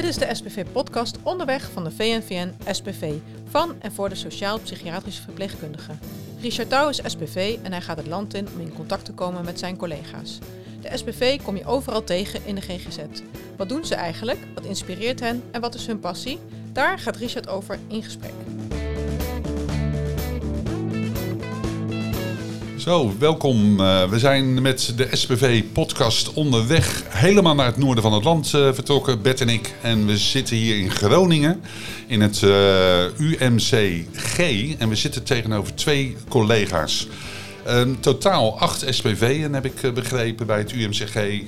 Dit is de SPV-podcast Onderweg van de VNVN SPV van en voor de sociaal-psychiatrische verpleegkundigen. Richard Touw is SPV en hij gaat het land in om in contact te komen met zijn collega's. De SPV kom je overal tegen in de GGZ. Wat doen ze eigenlijk? Wat inspireert hen en wat is hun passie? Daar gaat Richard over in gesprek. Zo, welkom. Uh, we zijn met de SPV-podcast onderweg helemaal naar het noorden van het land uh, vertrokken, Bert en ik. En we zitten hier in Groningen in het uh, UMCG en we zitten tegenover twee collega's. totaal acht SPV'en heb ik begrepen bij het UMCG.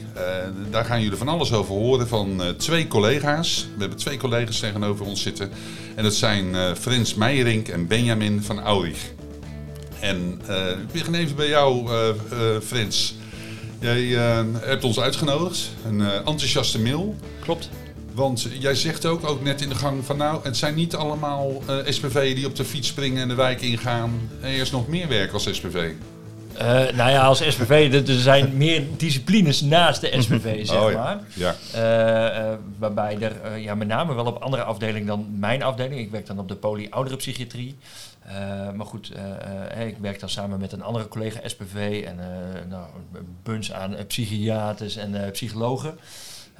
daar gaan jullie van alles over horen van twee collega's. We hebben twee collega's tegenover ons zitten. En dat zijn Frans Meijerink en Benjamin van Aurich. En uh, ik begin even bij jou, uh, uh, Frans. Jij hebt ons uitgenodigd, een enthousiaste mail. Klopt. Want jij zegt ook, ook net in de gang van nou, het zijn niet allemaal SPV'en die op de fiets springen en de wijk ingaan. Er is nog meer werk als SPV. Uh, nou ja, als SPV, er zijn meer disciplines naast de SPV, zeg oh, maar. Ja. Uh, uh, waarbij er ja, met name wel op andere afdelingen dan mijn afdeling. Ik werk dan op de poli ouderenpsychiatrie. maar goed, ik werk dan samen met een andere collega SPV en nou, een bunch aan psychiaters en psychologen.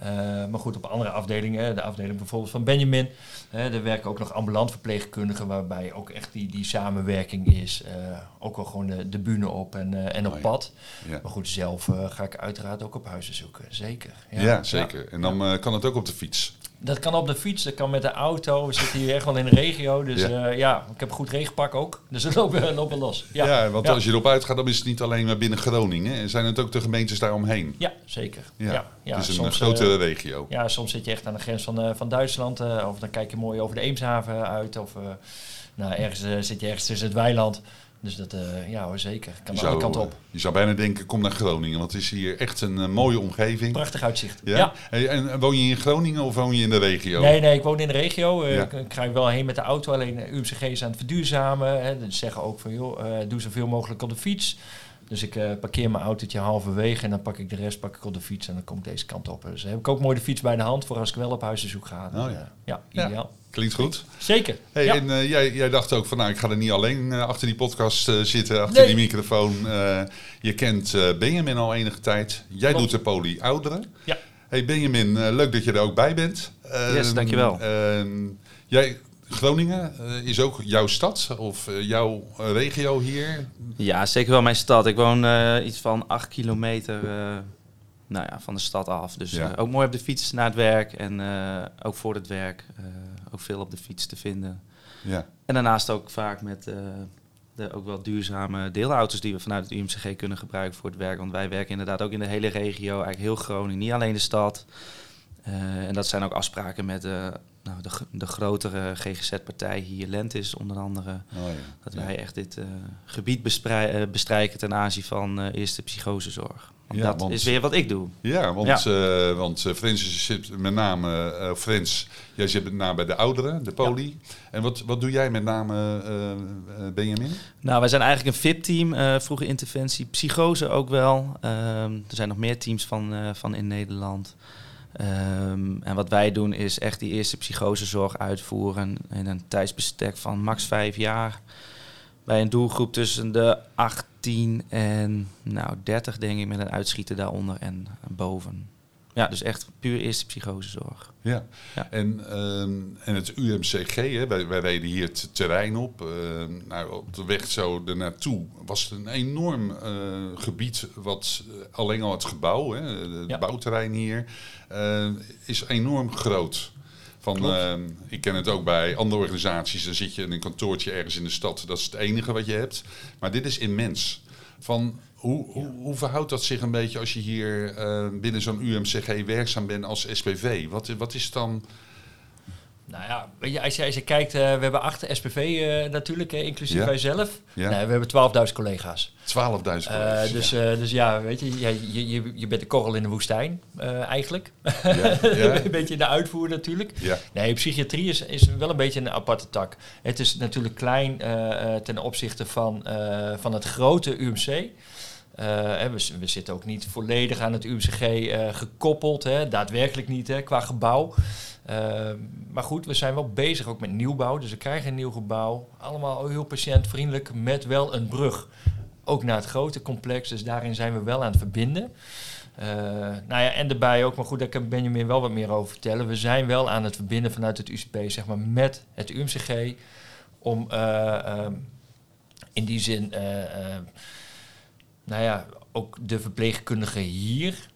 Uh, maar goed, op andere afdelingen, de afdeling bijvoorbeeld van Benjamin, er werken ook nog ambulant verpleegkundigen, waarbij ook echt die, die samenwerking is. Uh, ook wel gewoon de, de bühne op en, en op oh pad. Ja. Maar goed, zelf ga ik uiteraard ook op huizen zoeken, zeker. Ja, ja zeker. En dan kan het ook op de fiets. Dat kan op de fiets, dat kan met de auto. We zitten hier echt wel in de regio. Dus ja, uh, ja ik heb een goed regenpak ook. Dus we lopen, lopen los. Ja, ja want als je erop uitgaat, dan is het niet alleen maar binnen Groningen. Zijn het ook de gemeentes daaromheen? Ja, zeker. Ja, ja, het is een grotere uh, regio. Ja, soms zit je echt aan de grens van, uh, van Duitsland. of dan kijk je mooi over de Eemshaven uit. Of nou, ergens zit je ergens tussen het weiland. Dus dat, uh, ja hoor, zeker. Kan de kant op. Je zou bijna denken, kom naar Groningen. Want het is hier echt een uh, mooie omgeving. Prachtig uitzicht. Ja? Hey, en woon je in Groningen of woon je in de regio? Nee, nee, ik woon in de regio. Uh, ja. ik, ik, ga wel heen met de auto. Alleen UMCG is aan het verduurzamen. Hè. Dus zeggen ook van, joh, doe zoveel mogelijk op de fiets. Dus ik parkeer mijn autootje halverwege en dan pak ik de rest pak ik op de fiets en dan kom ik deze kant op. Dus heb ik ook mooi de fiets bij de hand voor als ik wel op huisbezoek ga. Oh, ja. ja, ideaal. Klinkt goed. Zeker. Hey, En uh, jij, jij, dacht ook van, nou, ik ga er niet alleen uh, achter die podcast uh, zitten, achter nee. die microfoon. je kent Benjamin al enige tijd. Jij Klopt. doet de poli ouderen. Ja. Hey Benjamin, leuk dat je er ook bij bent. yes, dankjewel. Ehm, jij, Groningen is ook jouw stad of jouw regio hier? Ja, zeker wel mijn stad. Ik woon iets van acht kilometer nou ja, van de stad af. Dus ja. ook mooi op de fiets naar het werk en ook voor het werk ook veel op de fiets te vinden. Ja. En daarnaast ook vaak met uh, de ook wel duurzame deelauto's die we vanuit het UMCG kunnen gebruiken voor het werk. Want wij werken inderdaad ook in de hele regio, eigenlijk heel Groningen, niet alleen de stad. Uh, en dat zijn ook afspraken met uh, nou, de, de grotere GGZ-partij hier, Lentis onder andere. Oh ja. Dat wij echt dit gebied bestrijken ten aanzien van eerste psychosezorg. Ja, dat is weer wat ik doe. Ja, want, ja. Uh, want uh, Frans zit met name, uh, Frans, jij zit met name bij de ouderen, de poli. Ja. En wat, wat doe jij met name, Benjamin? Nou, wij zijn eigenlijk een VIP-team, vroege interventie, psychose ook wel. Um, er zijn nog meer teams van, van in Nederland. Um, en wat wij doen is echt die eerste psychosezorg uitvoeren in een tijdsbestek van max vijf jaar. Bij een doelgroep tussen de 18 en nou, 30, denk ik, met een uitschieter daaronder en boven. Ja, dus echt puur eerste psychosezorg. Ja, ja. En, uh, en het UMCG, hè, wij, wij reden hier het terrein op. Uh, nou, op de weg zo ernaartoe was het een enorm uh, gebied, wat alleen al het gebouw, hè, het ja. bouwterrein hier, is enorm groot. Van, uh, ik ken het ook bij andere organisaties. Dan zit je in een kantoortje ergens in de stad. Dat is het enige wat je hebt. Maar dit is immens. Van, hoe, hoe, hoe verhoudt dat zich een beetje als je hier uh, binnen zo'n UMCG werkzaam bent als SPV? Wat, wat is dan nou ja, als je, als je kijkt, uh, we hebben acht SPV uh, eh, natuurlijk, uh, inclusief ja. wij zelf. Ja. Nee, we hebben 12.000 collega's. 12.000 collega's. dus, ja. dus ja, weet je, je, je, je bent de korrel in de woestijn eigenlijk. Ja. een beetje in de uitvoer natuurlijk. Nee, psychiatrie is, is wel een beetje een aparte tak. Het is natuurlijk klein ten opzichte van, van het grote UMC. we, we, zitten ook niet volledig aan het UMCG gekoppeld, hè, daadwerkelijk niet hè, qua gebouw. Maar goed, we zijn wel bezig ook met nieuwbouw. Dus we krijgen een nieuw gebouw. Allemaal heel patiëntvriendelijk met wel een brug. Ook naar het grote complex. Dus daarin zijn we wel aan het verbinden. Uh, nou ja, en daarbij ook, maar goed, daar kan Benjamin wel wat meer over vertellen. We zijn wel aan het verbinden vanuit het UCP, zeg maar, met het UMCG. Om uh, uh, in die zin, uh, nou ja, ook de verpleegkundigen hier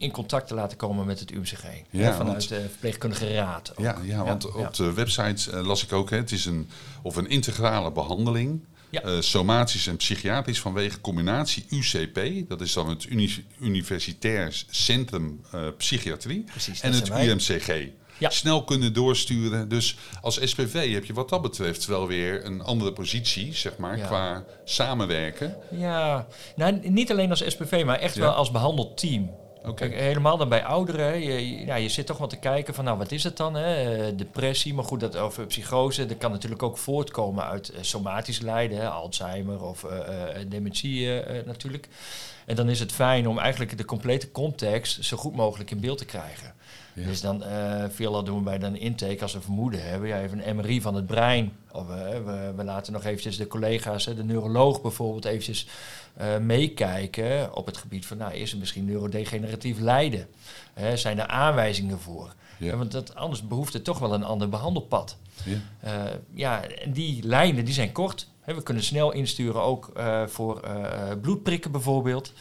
in contact te laten komen met het UMCG. Ja, vanuit de verpleegkundige raad. Ja, ja, want op de website las ik ook, hè, het is een, of een integrale behandeling ja. Uh, somatisch en psychiatrisch vanwege combinatie UCP, dat is dan het Universitair Centrum uh, Psychiatrie, Precies, en het UMCG. Ja. Snel kunnen doorsturen. Dus als SPV heb je wat dat betreft wel weer een andere positie, zeg maar, qua samenwerken. Ja, nou, niet alleen als SPV, maar echt wel als behandelteam. Okay. helemaal dan bij ouderen. Je, ja, je zit toch wel te kijken van, nou, wat is het dan? Hè? Eh, depressie, maar goed, dat over psychose. Dat kan natuurlijk ook voortkomen uit uh, somatisch lijden, hè? Alzheimer of uh, dementie natuurlijk. En dan is het fijn om eigenlijk de complete context zo goed mogelijk in beeld te krijgen. Dus dan veelal doen we bij een intake als we vermoeden hebben, ja, even een MRI van het brein. Of we, we, laten nog eventjes de collega's, de neuroloog bijvoorbeeld, eventjes uh, meekijken op het gebied van, nou, is er misschien neurodegeneratief lijden? Hè, zijn er aanwijzingen voor? Ja. want dat, anders behoeft het toch wel een ander behandelpad. Ja, uh, ja en die lijnen die zijn kort. Hè, we kunnen snel insturen ook voor bloedprikken bijvoorbeeld.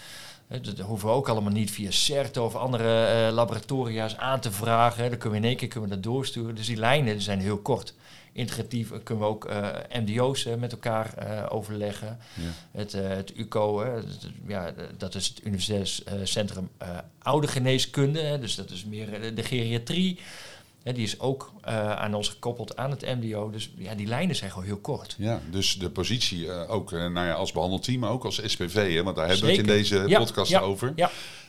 Dat hoeven we ook allemaal niet via CERT of andere uh, laboratoria's aan te vragen. Dan kunnen we in één keer kunnen we dat doorsturen. Dus die lijnen zijn heel kort. Integratief kunnen we ook uh, eh, MDO's uh, met elkaar overleggen. Ja. Het, het UCO, ja, dat is het Universitair Centrum Oude Geneeskunde. dus dat is meer de geriatrie die is ook uh, aan ons gekoppeld aan het MDO. Dus ja, die lijnen zijn gewoon heel kort. Ja, dus de positie uh, ook uh, nou ja, als behandelteam, maar ook als SPV. Hè, want daar hebben we het in deze podcast over.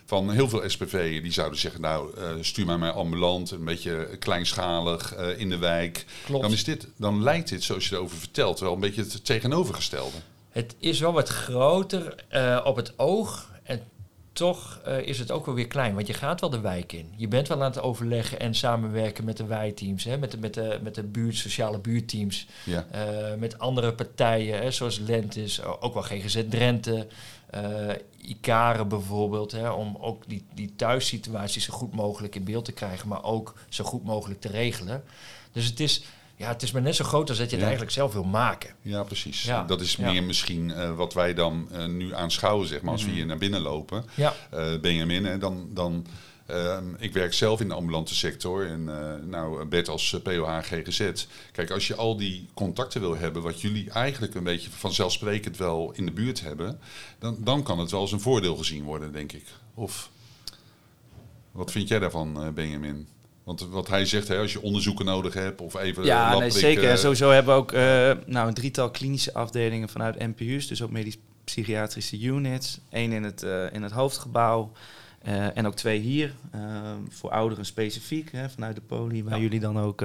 Van heel veel SPV die zouden zeggen, nou stuur mij mij ambulant, een beetje kleinschalig in de wijk. Klopt. Dan, is dit, dan lijkt dit, zoals je erover vertelt, wel een beetje het tegenovergestelde. Het is wel wat groter op het oog. En toch is het ook wel weer klein. Want je gaat wel de wijk in. Je bent wel aan het overleggen en samenwerken met de wijteams. Hè, met, de, met, de, met de buurt, sociale buurteams. Ja. Met andere partijen, hè, zoals Lentis, ook wel GGZ Drenthe. Uh, Icare bijvoorbeeld. Hè, om ook die, die thuissituatie zo goed mogelijk in beeld te krijgen. Maar ook zo goed mogelijk te regelen. Dus het is ja, het is maar net zo groot als dat je het eigenlijk zelf wil maken. Ja, precies. Ja. Dat is meer misschien uh, wat wij dan uh, nu aanschouwen, zeg maar, als we mhm. hier naar binnen lopen. Ja. Uh, Benjamin, en dan... dan ehm, ik werk zelf in de ambulante sector en nou, Bert als POH GGZ. Kijk, als je al die contacten wil hebben, wat jullie eigenlijk een beetje vanzelfsprekend wel in de buurt hebben, dan, dan kan het wel als een voordeel gezien worden, denk ik. Of wat vind jij daarvan, Benjamin? Want wat hij zegt, hè, als je onderzoeken nodig hebt of even. Ja, nee, zeker. En sowieso hebben we ook uh, nou, een drietal klinische afdelingen vanuit NPU's, dus ook medisch psychiatrische units. Eén in het, uh, in het hoofdgebouw uh, en ook twee hier voor ouderen specifiek, hè, vanuit de poli, waar jullie dan ook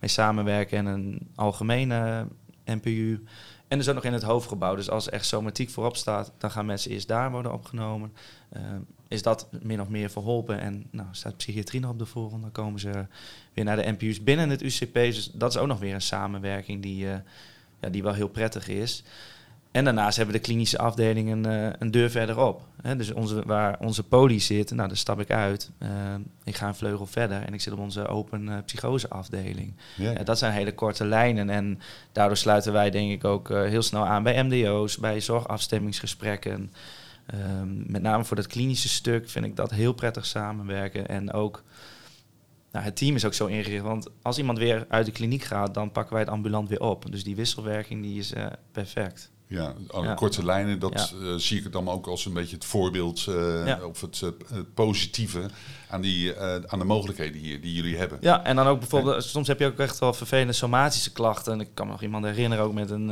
mee samenwerken en een algemene NPU. En dus ook nog in het hoofdgebouw. Dus als echt somatiek voorop staat, dan gaan mensen eerst daar worden opgenomen. Uh, is dat min of meer verholpen en nou, staat psychiatrie nog op de voorgrond, dan komen ze weer naar de NPU's binnen het UCP. Dus dat is ook nog weer een samenwerking die, ja, die wel heel prettig is. En daarnaast hebben de klinische afdelingen uh, een deur verderop. Hè? Dus onze, waar onze poli zit, nou, daar stap ik uit. Uh, ik ga een vleugel verder en ik zit op onze open uh, psychoseafdeling. Ja. dat zijn hele korte lijnen. En daardoor sluiten wij denk ik ook heel snel aan bij MDO's, bij zorgafstemmingsgesprekken. Um, met name voor dat klinische stuk vind ik dat heel prettig samenwerken. En ook nou, het team is ook zo ingericht. Want als iemand weer uit de kliniek gaat, dan pakken wij het ambulant weer op. Dus die wisselwerking die is perfect. Ja, aan korte lijnen, dat uh, zie ik het dan ook als een beetje het voorbeeld uh, of het, uh, het, positieve aan, die, aan de mogelijkheden hier die jullie hebben. Ja, en dan ook bijvoorbeeld, soms heb je ook echt wel vervelende somatische klachten. En ik kan me nog iemand herinneren, ook met een,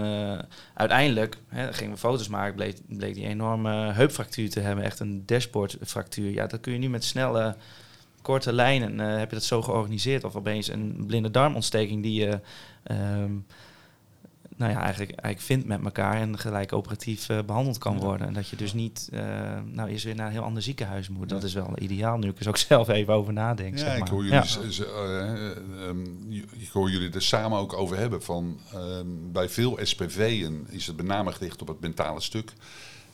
uiteindelijk hè, gingen we foto's maken, bleek, bleek die enorme heupfractuur te hebben, echt een dashboardfractuur. Ja, dat kun je nu met snelle, korte lijnen, heb je dat zo georganiseerd. Of opeens een blinde darmontsteking die je... Ehm, nou ja, eigenlijk, eigenlijk vindt met elkaar en gelijk operatief behandeld kan worden. En dat je dus niet nou eerst weer naar een heel ander ziekenhuis moet. Dat is wel ideaal nu ik er ook zelf even over nadenk. Ja, zeg maar. ik, hoor jullie, um, ik hoor jullie er samen ook over hebben van ehm, bij veel SPV'en is het met name gericht op het mentale stuk.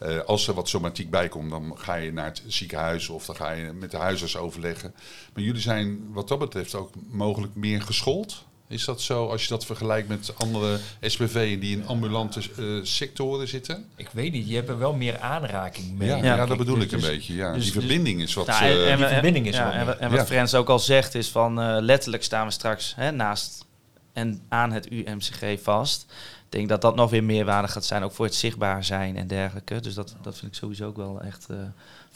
Uh, als er wat somatiek bij komt, dan ga je naar het ziekenhuis of dan ga je met de huisarts overleggen. Maar jullie zijn wat dat betreft ook mogelijk meer geschoold. Is dat zo als je dat vergelijkt met andere SPV'en die in ambulante uh, sectoren zitten? Ik weet niet, je hebt er wel meer aanraking mee. Ja, ja dat bedoel dus, ik een dus- beetje. Ja. Dus, die verbinding is wat. Nou, en, uh, en, die verbinding is ja, en, en, wat Frans ook al zegt is van letterlijk staan we straks hè, naast en aan het UMCG vast ik denk dat dat nog weer meerwaarde gaat zijn, ook voor het zichtbaar zijn en dergelijke. Dus dat, dat vind ik sowieso ook wel echt uh,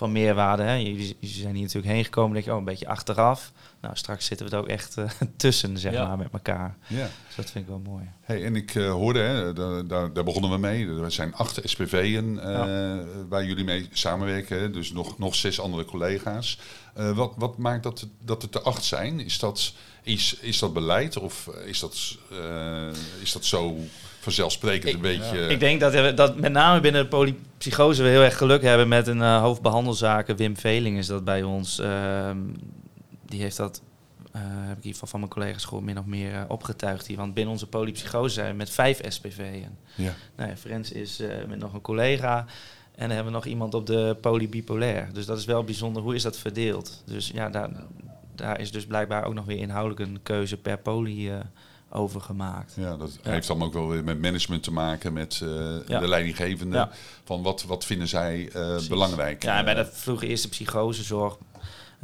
van meerwaarde. Hè. Jullie, zijn hier natuurlijk heen gekomen, denk je, oh, een beetje achteraf. Nou, straks zitten we er ook echt uh, tussen, zeg maar, met elkaar. Ja. Dus dat vind ik wel mooi. Hey, en ik uh, hoorde, hè, daar, daar, daar, begonnen we mee. Er zijn acht SPV'en ja. waar jullie mee samenwerken. Dus nog, nog zes andere collega's. wat, wat maakt dat, dat het er acht zijn? Is dat, is, is dat beleid of is dat, is dat zo vanzelfsprekend ik, een beetje... Ik denk dat, we, dat met name binnen de polypsychose we heel erg geluk hebben met een uh, hoofdbehandelzaken. Wim Veling is dat bij ons. Ehm, die heeft dat, uh, heb ik in ieder geval van mijn collega's gewoon min of meer uh, opgetuigd hier. Want binnen onze polypsychose zijn we met vijf SPV'en. Ja. Nou ja, Frens is met nog een collega. En dan hebben we nog iemand op de polybipolair. Dus dat is wel bijzonder. Hoe is dat verdeeld? Dus ja, daar, daar is dus blijkbaar ook nog weer inhoudelijk een keuze per poly over gemaakt. Ja, dat heeft dan ook wel weer met management te maken, met uh, de leidinggevende. Van wat, wat vinden zij uh, belangrijk? Ja, en bij de vroege eerste psychosezorg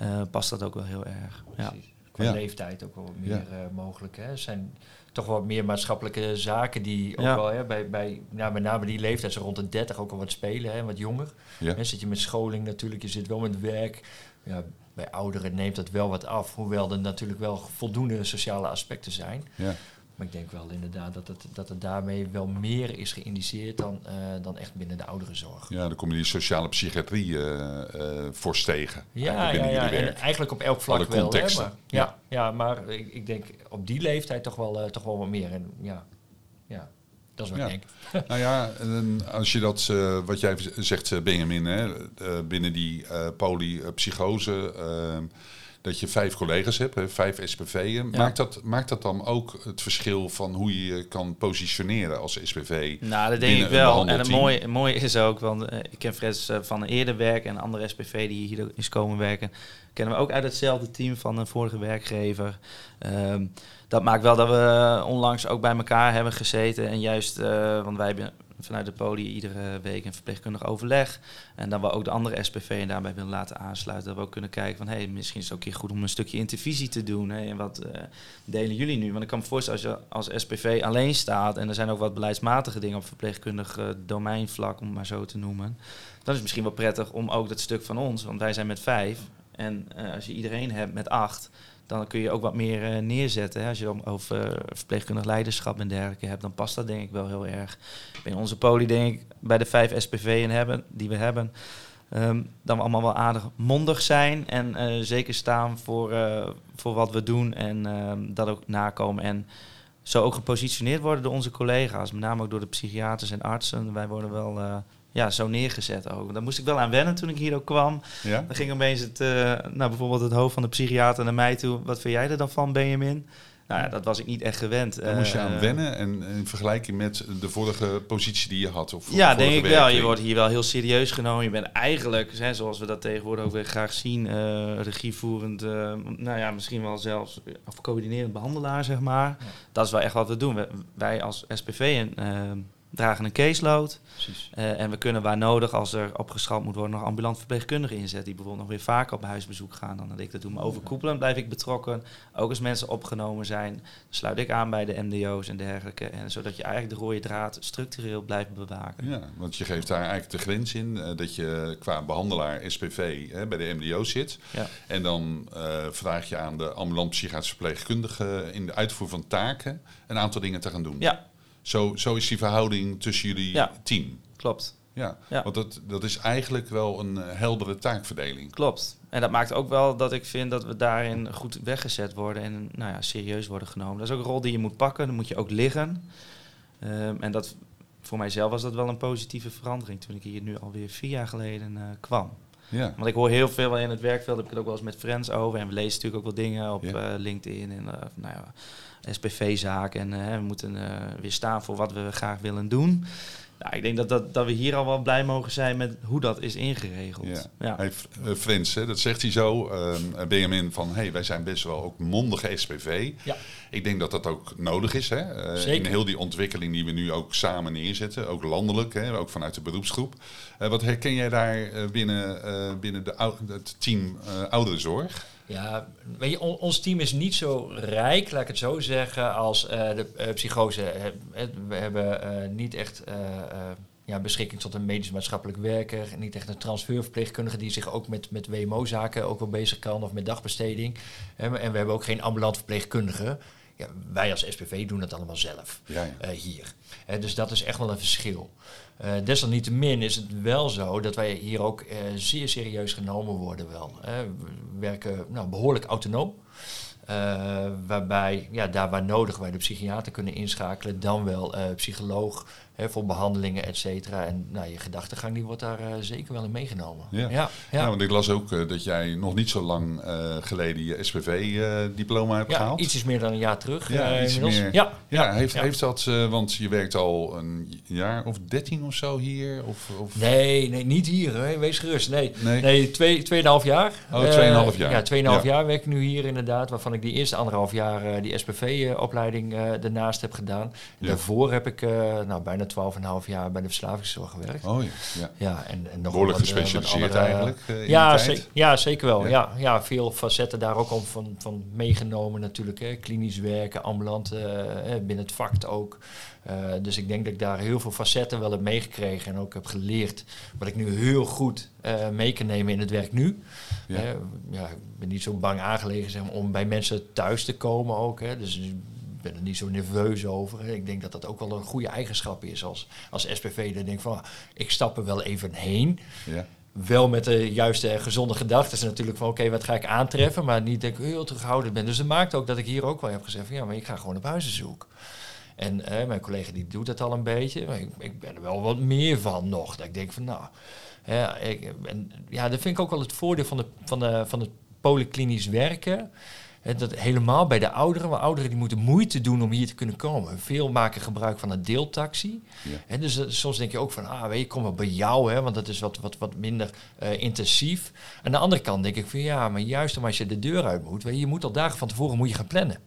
uh, past dat ook wel heel erg. Ja. Qua leeftijd ook wel wat meer mogelijk. Hè. Er zijn toch wel meer maatschappelijke zaken die ook wel hè, bij, bij nou, met name die leeftijd, zo rond de 30 ook al wat spelen, hè, wat jonger. Ja. Dan zit je met scholing natuurlijk, je zit wel met werk. Ja, bij ouderen neemt dat wel wat af, hoewel er natuurlijk wel voldoende sociale aspecten zijn. Ja. Maar ik denk wel inderdaad dat het, dat het daarmee wel meer is geïndiceerd dan, uh, dan echt binnen de ouderenzorg. Ja, dan kom je die sociale psychiatrie uh, uh, tegen. Ja, ja, ja. En eigenlijk op elk vlak wel. Hè, maar, ja, ja. maar ik, ik, denk op die leeftijd toch wel, toch wel wat meer. En ja, ja. Dat is wat ik denk. Nou ja, als je dat, uh, wat jij zegt, eh, Benjamin, hè, uh, binnen die polypsychose, ehm, dat je vijf collega's hebt, hè, vijf SPV'en. Maakt, dat, maakt dat dan ook het verschil van hoe je je kan positioneren als SPV? Nou, dat denk ik wel. En het mooie, mooie is ook, want ik ken Freds van eerder werk en andere SPV die hier is komen werken, kennen we ook uit hetzelfde team van een vorige werkgever. Ehm, dat maakt wel dat we onlangs ook bij elkaar hebben gezeten. En juist, uh, want wij hebben vanuit de poli iedere week een verpleegkundig overleg. En dan we ook de andere SPV en daarbij willen laten aansluiten. Dat we ook kunnen kijken van, hé, hey, misschien is het ook keer goed om een stukje intervisie te doen. En wat uh, delen jullie nu? Want ik kan me voorstellen, als je als SPV alleen staat... en er zijn ook wat beleidsmatige dingen op verpleegkundig uh, domeinvlak, om het maar zo te noemen... dan is het misschien wel prettig om ook dat stuk van ons, want wij zijn met vijf... en als je iedereen hebt met acht dan kun je ook wat meer uh, neerzetten. Hè. Als je over uh, verpleegkundig leiderschap en dergelijke hebt, dan past dat denk ik wel heel erg. In onze poli denk ik bij de vijf SPV'en hebben, die we hebben, um, dan we allemaal wel aardig mondig zijn en uh, zeker staan voor, voor wat we doen en um, dat ook nakomen. En zo ook gepositioneerd worden door onze collega's, met name ook door de psychiaters en artsen. Wij worden wel ja, zo neergezet ook. Daar moest ik wel aan wennen toen ik hier ook kwam. Ja? Dan ging opeens het, uh, nou, bijvoorbeeld het hoofd van de psychiater naar mij toe. Wat vind jij er dan van, Benjamin? Nou ja, dat was ik niet echt gewend. Daar moest je aan uh, wennen en in vergelijking met de vorige positie die je had? Of ja, denk ik wel. Je wordt hier wel heel serieus genomen. Je bent eigenlijk, hè, zoals we dat tegenwoordig ook weer graag zien, uh, regievoerend, uh, nou ja, misschien wel zelfs of coördinerend behandelaar, zeg maar. Dat is wel echt wat we doen. Wij, als SPV en dragen een caseload. Uh, en we kunnen waar nodig, als er opgeschaald moet worden, nog ambulant verpleegkundigen inzetten. Die bijvoorbeeld nog weer vaker op huisbezoek gaan dan dat ik dat doe. Maar overkoepelend blijf ik betrokken. Ook als mensen opgenomen zijn, sluit ik aan bij de MDO's en dergelijke. En zodat je eigenlijk de rode draad structureel blijft bewaken. Ja, want je geeft daar eigenlijk de grens in uh, dat je qua behandelaar SPV hè, bij de MDO zit. Ja. En dan uh, vraag je aan de ambulant psychiatrische verpleegkundige in de uitvoer van taken een aantal dingen te gaan doen. Ja, zo, zo is die verhouding tussen jullie ja, team. Klopt. Ja, ja, want dat, dat is eigenlijk wel een eh, heldere taakverdeling. Klopt. En dat maakt ook wel dat ik vind dat we daarin goed weggezet worden en nou ja, serieus worden genomen. Dat is ook een rol die je moet pakken, dan moet je ook liggen. Ehm, en dat, voor mijzelf was dat wel een positieve verandering toen ik hier nu alweer vier jaar geleden uh, kwam. Ja. Want ik hoor heel veel in het werkveld, heb ik het ook wel eens met friends over. En we lezen natuurlijk ook wel dingen op ja. LinkedIn en nou ja, SPV-zaken. En we moeten weer staan voor wat we graag willen doen. Nou, ik denk dat, dat, dat we hier al wel blij mogen zijn met hoe dat is ingeregeld. Ja. ja. Hey, eh, hè, dat zegt hij zo, uh, Benjamin, van hey, wij zijn best wel ook mondige SPV. Ja. Ik denk dat dat ook nodig is. Hè? Uh, in heel die ontwikkeling die we nu ook samen neerzetten, ook landelijk, hè, ook vanuit de beroepsgroep. Uh, wat herken jij daar binnen, binnen de, het team ouderenzorg? Ja, weet je, ons team is niet zo rijk, laat ik het zo zeggen, als uh, de uh, psychose. We hebben niet echt ja, beschikking tot een medisch maatschappelijk werker. Niet echt een transferverpleegkundige die zich ook met, met WMO-zaken ook wel bezig kan of met dagbesteding. En we hebben ook geen ambulant verpleegkundige. Ja, wij als SPV doen het allemaal zelf ja, ja. hier. dus dat is echt wel een verschil. Uh, desalniettemin is het wel zo dat wij hier ook uh, zeer serieus genomen worden wel. we werken nou, behoorlijk autonoom. Waarbij, ja, daar waar nodig, wij de psychiater kunnen inschakelen, dan wel psycholoog, voor behandelingen, et cetera. En nou, je gedachtegang die wordt daar uh, zeker wel in meegenomen. Ja. Ja, ja. want ik las ook uh, dat jij nog niet zo lang uh, geleden je SPV-diploma hebt ja, gehaald. iets meer dan een jaar terug ja, iets meer. Ja, ja, heeft, heeft dat, want je werkt al een jaar of dertien of zo hier? Of, of? Nee, nee, niet hier. Hè. Wees gerust. Nee, nee. nee twee, tweeënhalf jaar. Oh, tweeënhalf jaar. Ja, tweeënhalf jaar werk ik nu hier inderdaad. Waarvan ik die eerste anderhalf jaar die SPV-opleiding daarnaast heb gedaan. Daarvoor heb ik nou, bijna 12,5 jaar bij de verslavingszorg gewerkt. Oh ja. Ja, ja en, en nog Behoorlijk gespecialiseerd eigenlijk. Uh, ja, ja, zeker wel. Ja. ja. Ja, veel facetten daar ook om van, van meegenomen natuurlijk. Hè. Klinisch werken, ambulant, uh, binnen het vak ook. Uh, dus ik denk dat ik daar heel veel facetten wel heb meegekregen en ook heb geleerd. Wat ik nu heel goed mee kan nemen in het werk nu. Ja. ja ik ben niet zo bang aangelegen zeg maar, om bij mensen thuis te komen ook. Hè. Dus ben er niet zo nerveus over. Ik denk dat dat ook wel een goede eigenschap is als, als SPV. Dan denk ik van, ah, ik stap er wel even heen. Ja. Wel met de juiste gezonde gedachten natuurlijk van oké, wat ga ik aantreffen, maar niet dat ik heel terughoudend ben. Dus dat maakt ook dat ik hier ook wel heb gezegd van ja, maar ik ga gewoon op huizenzoek. En eh, mijn collega die doet dat al een beetje, maar ik, ik, ben er wel wat meer van nog. Dat ik denk van nou, ja, ik, en, ja, dat vind ik ook wel het voordeel van, de, van, de, van het polyklinisch werken dat helemaal bij de ouderen, want ouderen die moeten moeite doen om hier te kunnen komen. Veel maken gebruik van een deeltaxi. Ja. dus uh, soms denk je ook van, ah, weet je, kom maar bij jou, hè, want dat is wat, wat, wat minder uh, intensief. Aan de andere kant denk ik van, ja, maar juist om als je de deur uit moet, je, je moet al dagen van tevoren moet je gaan plannen.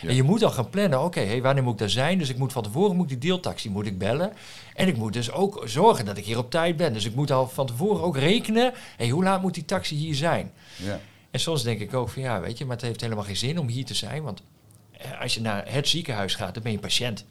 Ja. En je moet al gaan plannen, oké, hey, wanneer moet ik daar zijn? Dus ik moet van tevoren moet die deeltaxi moet ik bellen. En ik moet dus ook zorgen dat ik hier op tijd ben. Dus ik moet al van tevoren ook rekenen, hey, hoe laat moet die taxi hier zijn? Ja. En soms denk ik ook van ja, weet je, maar het heeft helemaal geen zin om hier te zijn. Want eh, als je naar het ziekenhuis gaat, dan ben je patiënt.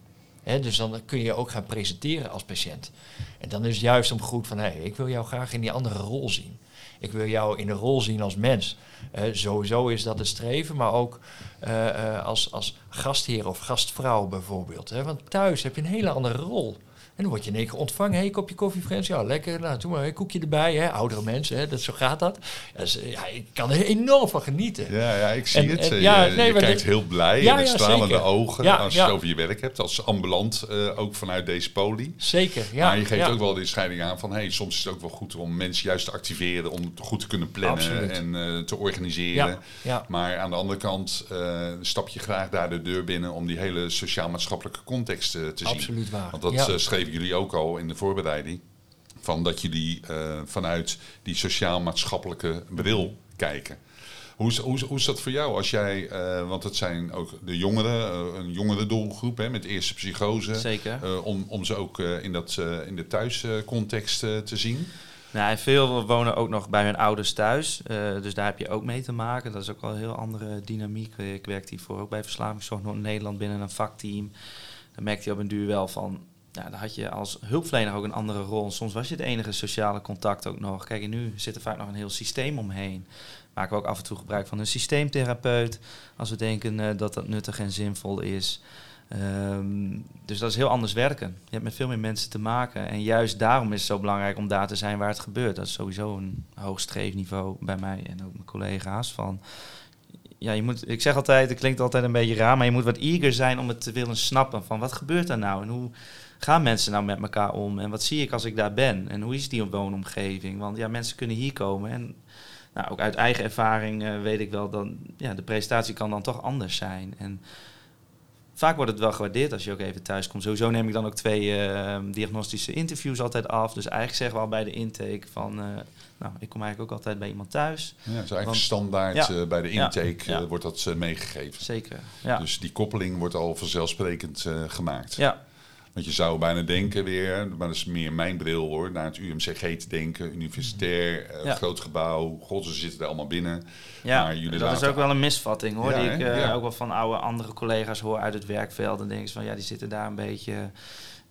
dus dan kun je ook gaan presenteren als patiënt. En dan is het juist om goed van, hé, hey, ik wil jou graag in die andere rol zien. Ik wil jou in de rol zien als mens. Uh, sowieso is dat het streven, maar ook uh, als, als gastheer of gastvrouw bijvoorbeeld. Hè? Want thuis heb je een hele andere rol. En dan word je in één keer ontvangen. Hey, kopje koffie, friends. Ja, lekker. Nou, doe maar een koekje erbij. Hè. Oudere mensen, hè. Dat, zo gaat dat. ja, ik kan er enorm van genieten. Ja, ja ik zie het. ja, je, nee, je kijkt heel blij ja, en stralende ogen als je het over je werk hebt. Als ambulant, uh, ook vanuit deze poli. Zeker, ja. Maar je geeft ook wel de scheiding aan van... Hey, soms is het ook wel goed om mensen juist te activeren... om goed te kunnen plannen en uh, te organiseren. Maar aan de andere kant uh, stap je graag daar de deur binnen... om die hele sociaal-maatschappelijke context te zien. Absoluut waar. Want dat schreef jullie ook al in de voorbereiding. Van dat jullie uh, vanuit die sociaal-maatschappelijke bril kijken. Hoe is, hoe, hoe is dat voor jou als jij, uh, want het zijn ook de jongeren, uh, een jongere doelgroep hè, met eerste psychose. Zeker. Uh, om, om ze ook in, dat, in de thuiscontext te zien. Nou, veel wonen ook nog bij hun ouders thuis. dus daar heb je ook mee te maken. Dat is ook wel een heel andere dynamiek. Ik werk hiervoor ook bij Verslavingszorg Noord-Nederland binnen een vakteam. Dan merkte je op een duur wel van ja, dan had je als hulpverlener ook een andere rol. Soms was je het enige sociale contact ook nog. Kijk, en nu zit er vaak nog een heel systeem omheen. Maken we ook af en toe gebruik van een systeemtherapeut. Als we denken uh, dat dat nuttig en zinvol is. Um, dus dat is heel anders werken. Je hebt met veel meer mensen te maken. En juist daarom is het zo belangrijk om daar te zijn waar het gebeurt. Dat is sowieso een hoog streefniveau bij mij en ook mijn collega's. Van ja, je moet, ik zeg altijd, het klinkt altijd een beetje raar, maar je moet wat eager zijn om het te willen snappen van wat gebeurt er nou en hoe gaan mensen nou met elkaar om en wat zie ik als ik daar ben en hoe is die woonomgeving? Want ja, mensen kunnen hier komen en nou, ook uit eigen ervaring uh, weet ik wel dat ja, de presentatie kan dan toch anders zijn. En vaak wordt het wel gewaardeerd als je ook even thuis komt. Sowieso neem ik dan ook twee uh, diagnostische interviews altijd af. Dus eigenlijk zeggen we al bij de intake van... Uh, nou, ik kom eigenlijk ook altijd bij iemand thuis. Ja, dat is eigenlijk standaard ja, bij de intake ja, wordt dat meegegeven. Zeker, Dus die koppeling wordt al vanzelfsprekend gemaakt. Ja, want je zou bijna denken weer, maar dat is meer mijn bril hoor, naar het UMCG te denken, universitair, uh, groot gebouw, god, ze zitten er allemaal binnen. Ja, maar jullie dat is ook wel een misvatting hoor, die ik uh, ook wel van oude andere collega's hoor uit het werkveld. En denk van ja, die zitten daar een beetje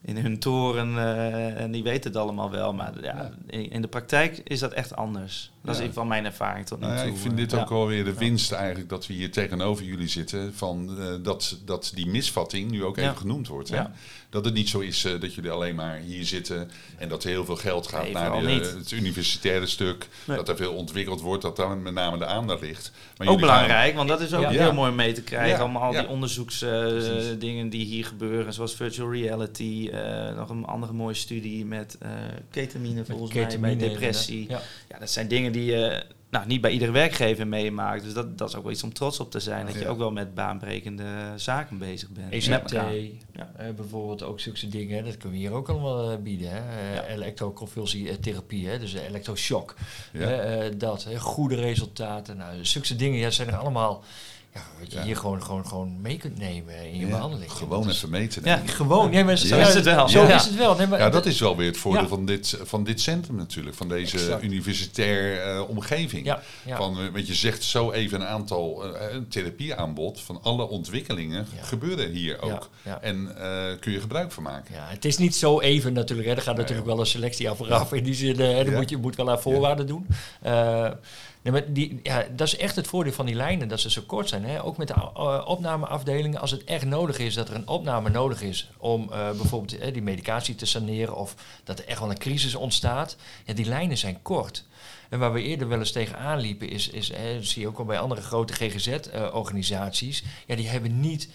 in hun toren uh, en die weten het allemaal wel. Maar ja, in, de praktijk is dat echt anders. Dat is van mijn ervaring tot nu nou toe. ik vind dit ook wel weer de winst eigenlijk dat we hier tegenover jullie zitten. Van, uh, dat, dat die misvatting nu ook even genoemd wordt. Hè? Dat het niet zo is uh, dat jullie alleen maar hier zitten en dat er heel veel geld gaat naar de, het universitaire stuk. Dat er veel ontwikkeld wordt, dat daar met name de aandacht ligt. Maar ook belangrijk, want dat is ook heel mooi mee te krijgen. Allemaal al die onderzoeksdingen die hier gebeuren, zoals virtual reality. nog een andere mooie studie met ketamine volgens mij bij depressie. Ja. dat zijn dingen die je nou, niet bij iedere werkgever meemaakt. Dus dat, dat is ook wel iets om trots op te zijn. dat je ook wel met baanbrekende zaken bezig bent. ECT, ja. Uh, bijvoorbeeld ook zulke dingen. Dat kunnen we hier ook allemaal uh, bieden. Hè? Uh, ja. Elektroconvulsietherapie, hè? dus elektroshock. dat, goede resultaten. Nou, zulke dingen ja, zijn er allemaal ja, wat je hier gewoon, gewoon, gewoon mee kunt nemen in je behandeling. Gewoon even meten. Ja, gewoon. Ja, maar zo is het wel. Zo is het wel. Nee, maar ja, dat is wel weer het voordeel van, dit, van dit centrum natuurlijk. Van deze exact. universitair uh, omgeving. Ja, Van, uh, want je zegt zo even een aantal uh, therapieaanbod van alle ontwikkelingen gebeuren hier ook. En kun je gebruik van maken. Ja, het is niet zo even natuurlijk. Hè. Er gaat natuurlijk wel een selectie af vooraf. In die zin, dan moet je moet wel aan voorwaarden doen. Maar die, ja, dat is echt het voordeel van die lijnen, dat ze zo kort zijn. Hè? Ook met de uh, opnameafdelingen, als het echt nodig is, dat er een opname nodig is om uh, bijvoorbeeld uh, die medicatie te saneren of dat er echt wel een crisis ontstaat. Ja, die lijnen zijn kort. En waar we eerder wel eens tegenaan liepen, is, is hè, dat zie je ook al bij andere grote GGZ-organisaties, ja, die hebben niet